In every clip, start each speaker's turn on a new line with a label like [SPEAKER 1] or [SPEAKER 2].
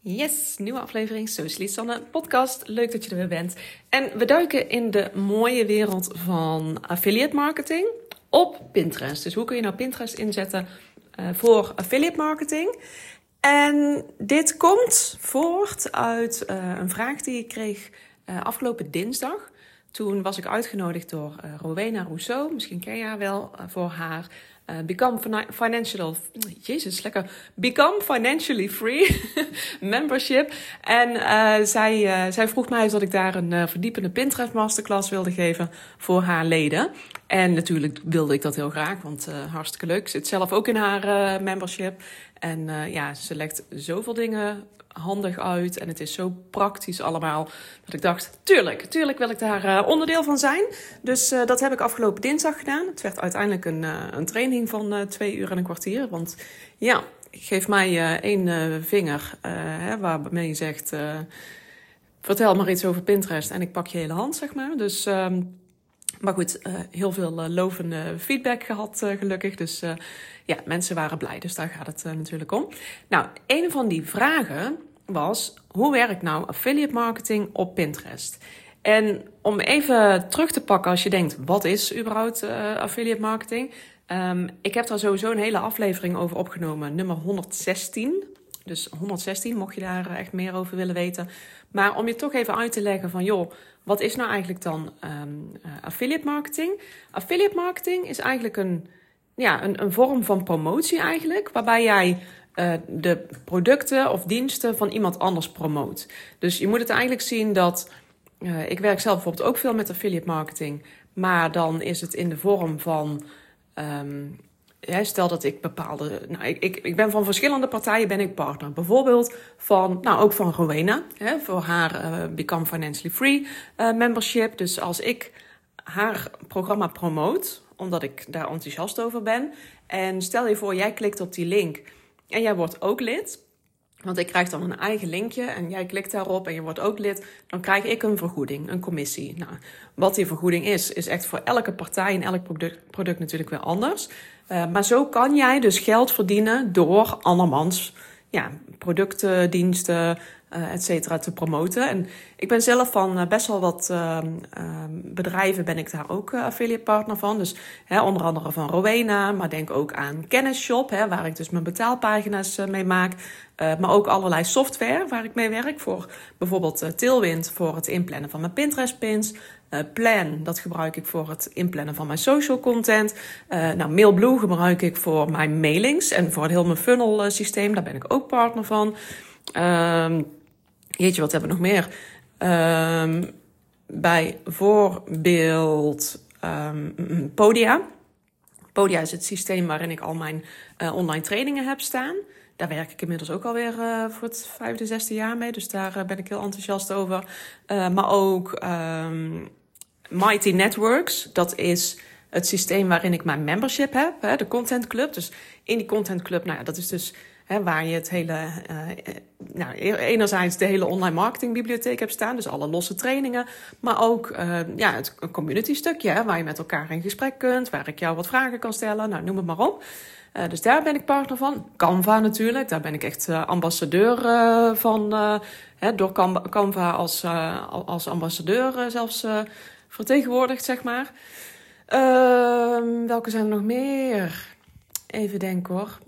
[SPEAKER 1] Yes, nieuwe aflevering Socially Sanne podcast. Leuk dat je er weer bent. En we duiken in de mooie wereld van affiliate marketing op Pinterest. Dus hoe kun je nou Pinterest inzetten uh, voor affiliate marketing? En dit komt voort uit uh, een vraag die ik kreeg uh, afgelopen dinsdag. Toen was ik uitgenodigd door Rowena Rousseau. Misschien ken je haar wel voor haar uh, become financial, jezus, lekker. Become financially free membership. En uh, zij, uh, zij vroeg mij dat ik daar een verdiepende Pinterest masterclass wilde geven voor haar leden. En natuurlijk wilde ik dat heel graag, want hartstikke leuk. Zit zelf ook in haar membership. En ja, ze legt zoveel dingen handig uit en het is zo praktisch allemaal. Dat ik dacht, tuurlijk, tuurlijk wil ik daar uh, onderdeel van zijn. Dus uh, dat heb ik afgelopen dinsdag gedaan. Het werd uiteindelijk een, een training van twee uur en een kwartier. Want ja, geef mij één vinger hè, waarmee je zegt... vertel maar iets over Pinterest en ik pak je hele hand, zeg maar. Dus... Ehm, maar goed, heel veel lovende feedback gehad, gelukkig. Dus ja, mensen waren blij. Dus daar gaat het natuurlijk om. Nou, een van die vragen was: hoe werkt nou affiliate marketing op Pinterest? En om even terug te pakken als je denkt, wat is überhaupt affiliate marketing? Um, ik heb daar sowieso een hele aflevering over opgenomen, nummer 116. Dus 116, mocht je daar echt meer over willen weten. Maar om je toch even uit te leggen van, joh, wat is nou eigenlijk dan um, uh, affiliate marketing? Affiliate marketing is eigenlijk een, ja, een, een vorm van promotie eigenlijk, waarbij jij uh, de producten of diensten van iemand anders promoot. Dus je moet het eigenlijk zien dat. Uh, ik werk zelf bijvoorbeeld ook veel met affiliate marketing. Maar dan is het in de vorm van. Um, stel dat ik bepaalde. Nou, ik, ik, ben van verschillende partijen ben ik partner. Bijvoorbeeld van, nou ook van Rowena, voor haar uh, Become Financially Free uh, membership. Dus als ik haar programma promoot, omdat ik daar enthousiast over ben. En stel je voor, jij klikt op die link en jij wordt ook lid. Want ik krijg dan een eigen linkje en jij klikt daarop en je wordt ook lid. Dan krijg ik een vergoeding, een commissie. Nou, wat die vergoeding is, is echt voor elke partij en elk product, product natuurlijk weer anders. Uh, maar zo kan jij dus geld verdienen door andermans ja, producten, diensten, uh, et cetera, te promoten. En ik ben zelf van uh, best wel wat uh, bedrijven ben ik daar ook affiliate partner van. Dus hè, onder andere van Rowena, maar denk ook aan Kennisshop, hè, waar ik dus mijn betaalpagina's mee maak. maar ook allerlei software waar ik mee werk voor bijvoorbeeld Tailwind voor het inplannen van mijn Pinterest pins. Plan, dat gebruik ik voor het inplannen van mijn social content. nou, Mailblue gebruik ik voor mijn mailings en voor heel mijn funnel systeem. Daar ben ik ook partner van. Um, Jeetje, wat hebben we nog meer? Um, bijvoorbeeld um, Podia. Podia is het systeem waarin ik al mijn uh, online trainingen heb staan. Daar werk ik inmiddels ook alweer uh, voor het vijfde, zesde jaar mee. Dus daar uh, ben ik heel enthousiast over. maar ook um, Mighty Networks. Dat is het systeem waarin ik mijn membership heb. Hè, de Content Club. Dus in die Content Club, nou ja, dat is dus Waar je het hele, uh, nou, e-, enerzijds de hele online marketingbibliotheek hebt staan, dus alle losse trainingen, maar ook uh, ja, het community stukje, hè, waar je met elkaar in gesprek kunt, waar ik jou wat vragen kan stellen, nou, noem het maar op. Dus daar ben ik partner van. Canva natuurlijk, daar ben ik echt ambassadeur van, hè, door Canva als, als ambassadeur zelfs vertegenwoordigd, zeg maar. Ehm, welke zijn er nog meer? Even denken hoor.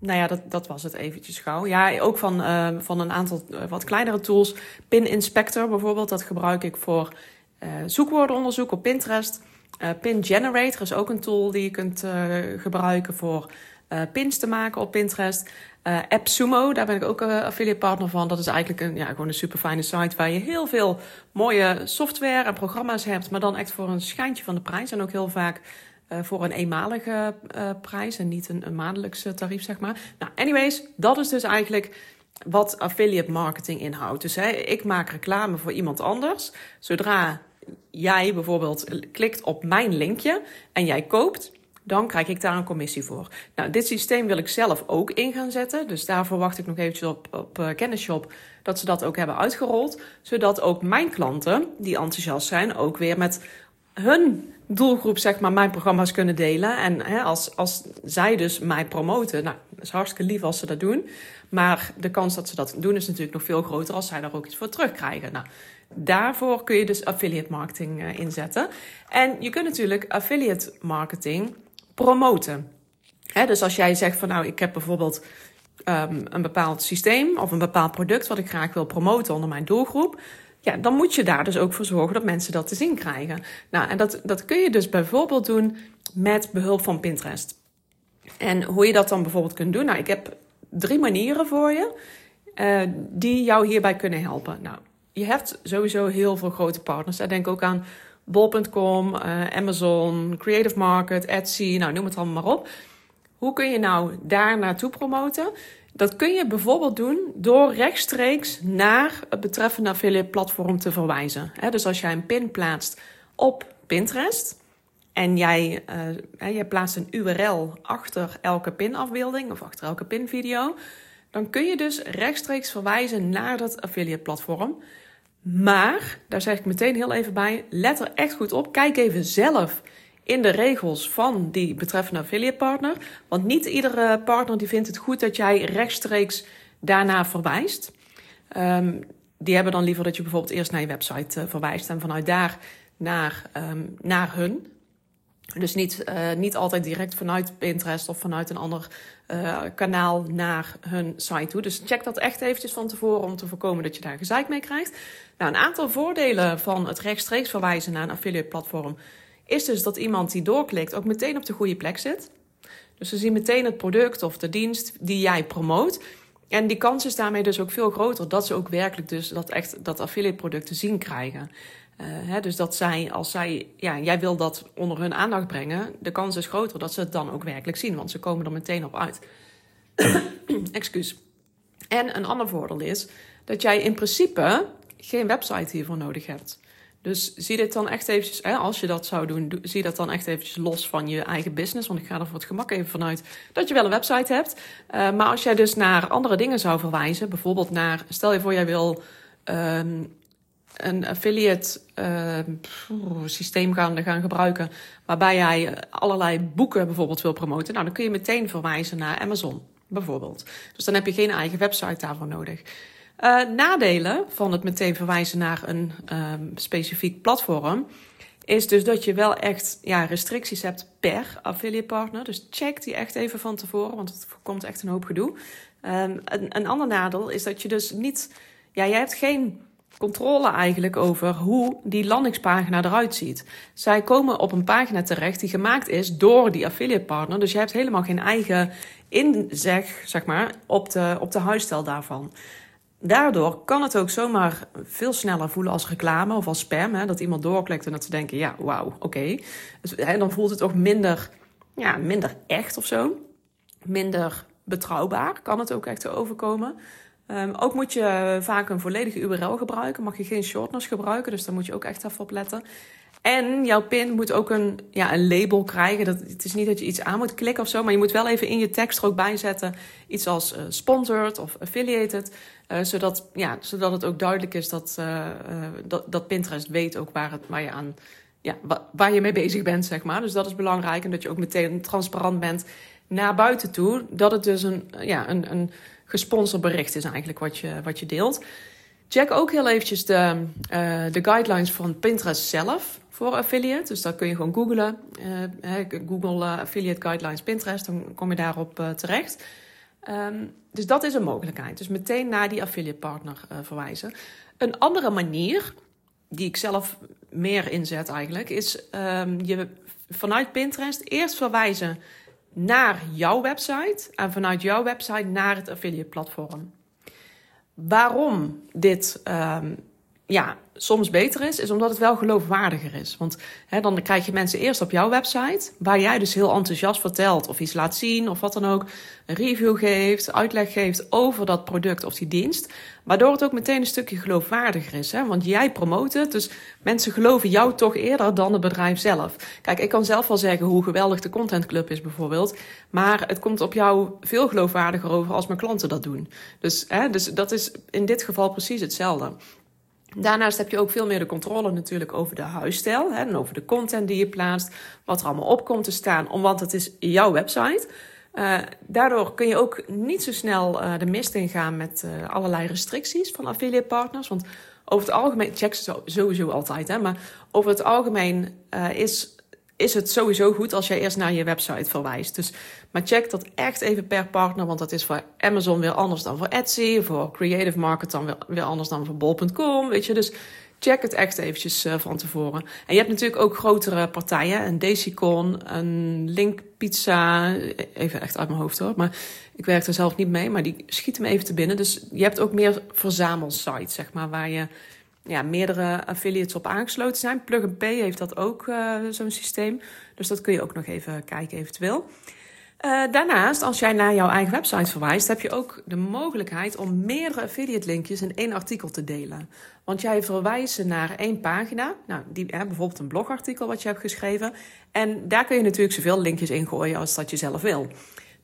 [SPEAKER 1] Nou ja, dat, dat was het eventjes gauw. Ja, ook van, uh, van een aantal uh, wat kleinere tools. Pin Inspector bijvoorbeeld, dat gebruik ik voor uh, zoekwoordenonderzoek op Pinterest. Pin Generator is ook een tool die je kunt gebruiken voor pins te maken op Pinterest. AppSumo, daar ben ik ook affiliate partner van. Dat is eigenlijk een, ja, gewoon een super fijne site waar je heel veel mooie software en programma's hebt, maar dan echt voor een schijntje van de prijs. En ook heel vaak uh, voor een eenmalige uh, prijs en niet een, een maandelijkse tarief, zeg maar. Nou, anyways, dat is dus eigenlijk wat affiliate marketing inhoudt. Dus hè, ik maak reclame voor iemand anders. Zodra jij bijvoorbeeld klikt op mijn linkje en jij koopt, dan krijg ik daar een commissie voor. Nou, dit systeem wil ik zelf ook in gaan zetten. Dus daarvoor wacht ik nog eventjes op, op uh, Kennisshop dat ze dat ook hebben uitgerold. Zodat ook mijn klanten, die enthousiast zijn, ook weer met hun doelgroep zeg maar mijn programma's kunnen delen. En hè, als, als zij dus mij promoten, nou, dat is hartstikke lief als ze dat doen. Maar de kans dat ze dat doen is natuurlijk nog veel groter als zij daar ook iets voor terugkrijgen. Nou, daarvoor kun je dus affiliate marketing uh, inzetten. En je kunt natuurlijk affiliate marketing promoten. Hè, dus als jij zegt van nou, ik heb bijvoorbeeld um, een bepaald systeem of een bepaald product wat ik graag wil promoten onder mijn doelgroep ja, dan moet je daar dus ook voor zorgen dat mensen dat te zien krijgen. Nou, en dat, dat kun je dus bijvoorbeeld doen met behulp van Pinterest. En hoe je dat dan bijvoorbeeld kunt doen. Nou, ik heb drie manieren voor je uh, die jou hierbij kunnen helpen. Nou, je hebt sowieso heel veel grote partners. Denk ook aan bol.com, uh, Amazon, Creative Market, Etsy, nou noem het allemaal maar op. Hoe kun je nou daar naartoe promoten? Dat kun je bijvoorbeeld doen door rechtstreeks naar het betreffende affiliate platform te verwijzen. dus als jij een pin plaatst op Pinterest en jij, uh, jij plaatst een URL achter elke pinafbeelding of achter elke pinvideo, dan kun je dus rechtstreeks verwijzen naar dat affiliate platform. Maar, daar zeg ik meteen heel even bij, let er echt goed op. Kijk even zelf in de regels van die betreffende affiliate partner. Want niet iedere partner die vindt het goed dat jij rechtstreeks daarna verwijst. Um, die hebben dan liever dat je bijvoorbeeld eerst naar je website uh, verwijst en vanuit daar naar, um, naar hun. Dus niet, uh, niet altijd direct vanuit Pinterest of vanuit een ander uh, kanaal naar hun site toe. Dus check dat echt eventjes van tevoren om te voorkomen dat je daar gezeik mee krijgt. Nou, een aantal voordelen van het rechtstreeks verwijzen naar een affiliate platform is dus dat iemand die doorklikt ook meteen op de goede plek zit. Dus ze zien meteen het product of de dienst die jij promoot. En die kans is daarmee dus ook veel groter dat ze ook werkelijk dus dat echt dat affiliate product te zien krijgen. Uh, hè, dus dat zij, als zij, ja, jij wil dat onder hun aandacht brengen, de kans is groter dat ze het dan ook werkelijk zien, want ze komen er meteen op uit. Excuus. En een ander voordeel is dat jij in principe geen website hiervoor nodig hebt. Dus zie dit dan echt eventjes, hè, als je dat zou doen, zie dat dan echt eventjes los van je eigen business. Want ik ga er voor het gemak even vanuit dat je wel een website hebt. Uh, maar als jij dus naar andere dingen zou verwijzen, bijvoorbeeld naar, stel je voor jij wil um, een affiliate uh, systeem gaan, gaan gebruiken, waarbij jij allerlei boeken bijvoorbeeld wil promoten. Nou, dan kun je meteen verwijzen naar Amazon, bijvoorbeeld. Dus dan heb je geen eigen website daarvoor nodig. Uh, nadelen van het meteen verwijzen naar een um, specifiek platform is dus dat je wel echt ja, restricties hebt per affiliate partner. Dus check die echt even van tevoren, want het voorkomt echt een hoop gedoe. Um, een, een ander nadeel is dat je dus niet, ja, jij hebt geen controle eigenlijk over hoe die landingspagina eruit ziet. Zij komen op een pagina terecht die gemaakt is door die affiliate partner. Dus je hebt helemaal geen eigen inzeg, zeg maar, op de, op de huisstijl daarvan. Daardoor kan het ook zomaar veel sneller voelen als reclame of als spam. Hè? Dat iemand doorklikt en dat ze denken, ja, wauw, oké. Dus, dan voelt het ook minder, ja, minder echt of zo. Minder betrouwbaar kan het ook echt overkomen. Um, ook moet je vaak een volledige URL gebruiken. Mag je geen shortness gebruiken, dus daar moet je ook echt even op letten. En jouw pin moet ook een, ja, een label krijgen. Dat, het is niet dat je iets aan moet klikken of zo, maar je moet wel even in je tekst er ook bijzetten. Iets als uh, sponsored of affiliated. Uh, zodat, ja, zodat het ook duidelijk is dat, uh, dat, dat Pinterest weet ook waar, het, waar, je aan, ja, waar je mee bezig bent, zeg maar. Dus dat is belangrijk. En dat je ook meteen transparant bent naar buiten toe. Dat het dus een, ja, een, een gesponsord bericht is eigenlijk wat je, wat je deelt. Check ook heel eventjes de, de guidelines van Pinterest zelf voor affiliate. Dus dat kun je gewoon googlen. Uh, Google uh, Affiliate Guidelines Pinterest, dan kom je daarop terecht. Um, dus dat is een mogelijkheid. Dus meteen naar die affiliate partner verwijzen. Een andere manier, die ik zelf meer inzet eigenlijk, is um, je vanuit Pinterest eerst verwijzen naar jouw website en vanuit jouw website naar het affiliate platform. Waarom dit um, ja, soms beter is, is omdat het wel geloofwaardiger is. Want hè, dan krijg je mensen eerst op jouw website, waar jij dus heel enthousiast vertelt of iets laat zien of wat dan ook, een review geeft, uitleg geeft over dat product of die dienst. Waardoor het ook meteen een stukje geloofwaardiger is. Hè? Want jij promoot het, dus mensen geloven jou toch eerder dan het bedrijf zelf. Kijk, ik kan zelf wel zeggen hoe geweldig de Content Club is bijvoorbeeld. Maar het komt op jou veel geloofwaardiger over als mijn klanten dat doen. Dus, hè, dus dat is in dit geval precies hetzelfde. Daarnaast heb je ook veel meer de controle natuurlijk over de huisstijl hè, en over de content die je plaatst, wat er allemaal op komt te staan, want het is jouw website. Uh, daardoor kun je ook niet zo snel uh, de mist ingaan met uh, allerlei restricties van affiliate partners. Want over het algemeen, check ze sowieso altijd, hè, maar over het algemeen is is het sowieso goed als jij eerst naar je website verwijst. Dus, maar check dat echt even per partner, want dat is voor Amazon weer anders dan voor Etsy, voor Creative Market dan weer, anders dan voor bol.com, weet je. Dus check het echt eventjes uh, van tevoren. En je hebt natuurlijk ook grotere partijen, een Decicon, een Link Pizza, even echt uit mijn hoofd hoor, maar ik werk er zelf niet mee, maar die schieten me even te binnen. Dus je hebt ook meer verzamelsites, zeg maar, waar je ja, meerdere affiliates op aangesloten zijn. Plug and Pay heeft dat ook, uh, zo'n systeem. Dus dat kun je ook nog even kijken eventueel. Uh, daarnaast, als jij naar jouw eigen website verwijst, heb je ook de mogelijkheid om meerdere affiliate linkjes in één artikel te delen. Want jij verwijst naar één pagina, nou, die, hè, bijvoorbeeld een blogartikel wat je hebt geschreven. En daar kun je natuurlijk zoveel linkjes in gooien als dat je zelf wil.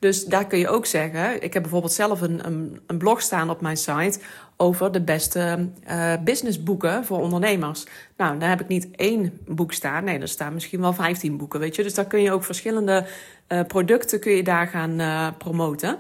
[SPEAKER 1] Dus daar kun je ook zeggen, ik heb bijvoorbeeld zelf een, een, een blog staan op mijn site over de beste uh, businessboeken voor ondernemers. Nou, daar heb ik niet één boek staan. Nee, er staan misschien wel 15 boeken, weet je. Dus daar kun je ook verschillende uh, producten kun je daar gaan uh, promoten.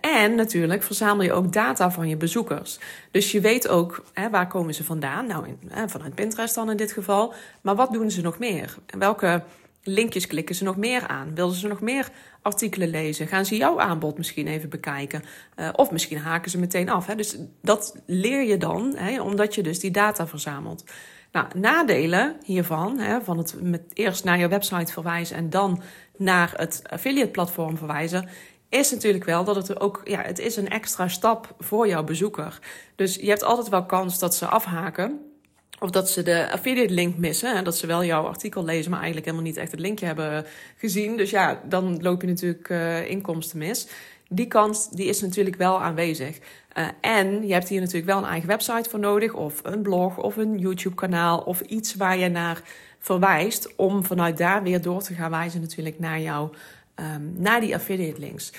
[SPEAKER 1] en natuurlijk verzamel je ook data van je bezoekers. Dus je weet ook hè, waar komen ze vandaan. Nou, vanuit Pinterest dan in dit geval. Maar wat doen ze nog meer? Welke linkjes klikken ze nog meer aan? Wilden ze nog meer artikelen lezen? Gaan ze jouw aanbod misschien even bekijken? Uh, of misschien haken ze meteen af. Hè? Dus dat leer je dan, hè, omdat je dus die data verzamelt. Nou, nadelen hiervan, hè, van het met eerst naar je website verwijzen en dan naar het affiliate platform verwijzen, is natuurlijk wel dat het ook, ja, het is een extra stap voor jouw bezoeker. Dus je hebt altijd wel kans dat ze afhaken. Of dat ze de affiliate link missen. En dat ze wel jouw artikel lezen, maar eigenlijk helemaal niet echt het linkje hebben gezien. Dus ja, dan loop je natuurlijk uh, inkomsten mis. Die kans die is natuurlijk wel aanwezig. Uh, en je hebt hier natuurlijk wel een eigen website voor nodig. Of een blog of een YouTube kanaal. Of iets waar je naar verwijst. Om vanuit daar weer door te gaan wijzen natuurlijk naar, jou, um, naar die affiliate links.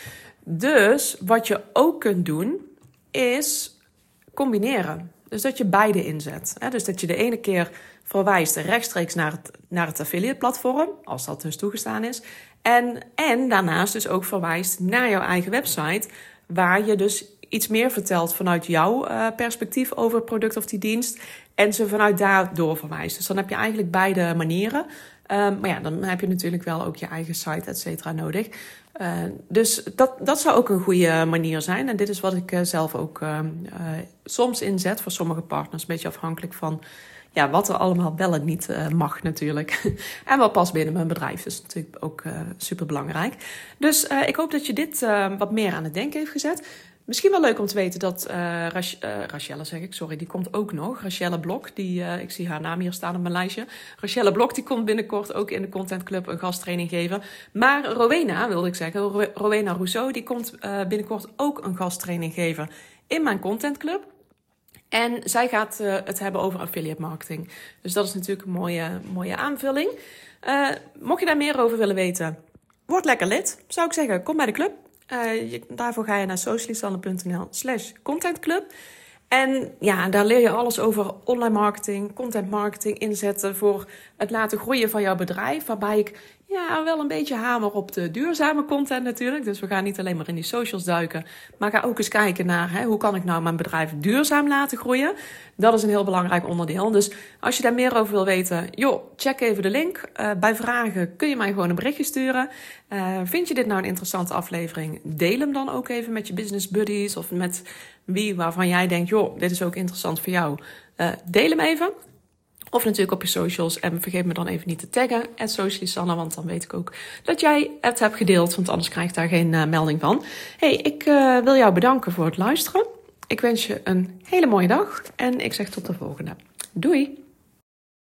[SPEAKER 1] Dus wat je ook kunt doen is combineren. Dus dat je beide inzet. Dus dat je de ene keer verwijst rechtstreeks naar het, naar het affiliate platform, als dat dus toegestaan is. En, en daarnaast dus ook verwijst naar jouw eigen website, waar je dus iets meer vertelt vanuit jouw uh, perspectief over het product of die dienst. En ze vanuit daar doorverwijst. Dus dan heb je eigenlijk beide manieren. Um, maar ja, dan heb je natuurlijk wel ook je eigen site, et cetera, nodig. Uh, dus dat, dat zou ook een goede manier zijn. En dit is wat ik uh, zelf ook uh, soms inzet voor sommige partners. Een beetje afhankelijk van ja, wat er allemaal wel en niet mag natuurlijk. en wat past binnen mijn bedrijf. Dus natuurlijk ook super belangrijk. Dus ik hoop dat je dit wat meer aan het denken heeft gezet. Misschien wel leuk om te weten dat uh, Rach Rachelle, zeg ik, sorry, die komt ook nog. Rachelle Blok, die, uh, ik zie haar naam hier staan op mijn lijstje. Rachelle Blok, die komt binnenkort ook in de Content Club een gasttraining geven. Maar Rowena, wilde ik zeggen, Rowena Rousseau, die komt binnenkort ook een gasttraining geven in mijn Content Club. En zij gaat het hebben over affiliate marketing. Dus dat is natuurlijk een mooie, mooie aanvulling. mocht je daar meer over willen weten, word lekker lid, zou ik zeggen. Kom bij de club. Uh, daarvoor ga je naar socialisanne.nl slash contentclub. En ja, daar leer je alles over online marketing, content marketing inzetten voor het laten groeien van jouw bedrijf. Waarbij ik ja, wel een beetje hamer op de duurzame content natuurlijk. Dus we gaan niet alleen maar in die socials duiken. Maar ga ook eens kijken naar hè, hoe kan ik nou mijn bedrijf duurzaam laten groeien. Dat is een heel belangrijk onderdeel. Dus als je daar meer over wil weten, joh, check even de link. Uh, bij vragen kun je mij gewoon een berichtje sturen. Uh, vind je dit nou een interessante aflevering? Deel hem dan ook even met je business buddies of met wie waarvan jij denkt, joh, dit is ook interessant voor jou. Uh, deel hem even. Of natuurlijk op je socials. En vergeet me dan even niet te taggen. En Socialisanne, want dan weet ik ook dat jij het hebt gedeeld. Want anders krijg ik daar geen uh, melding van. hey, ik uh, wil jou bedanken voor het luisteren. Ik wens je een hele mooie dag. En ik zeg tot de volgende. Doei!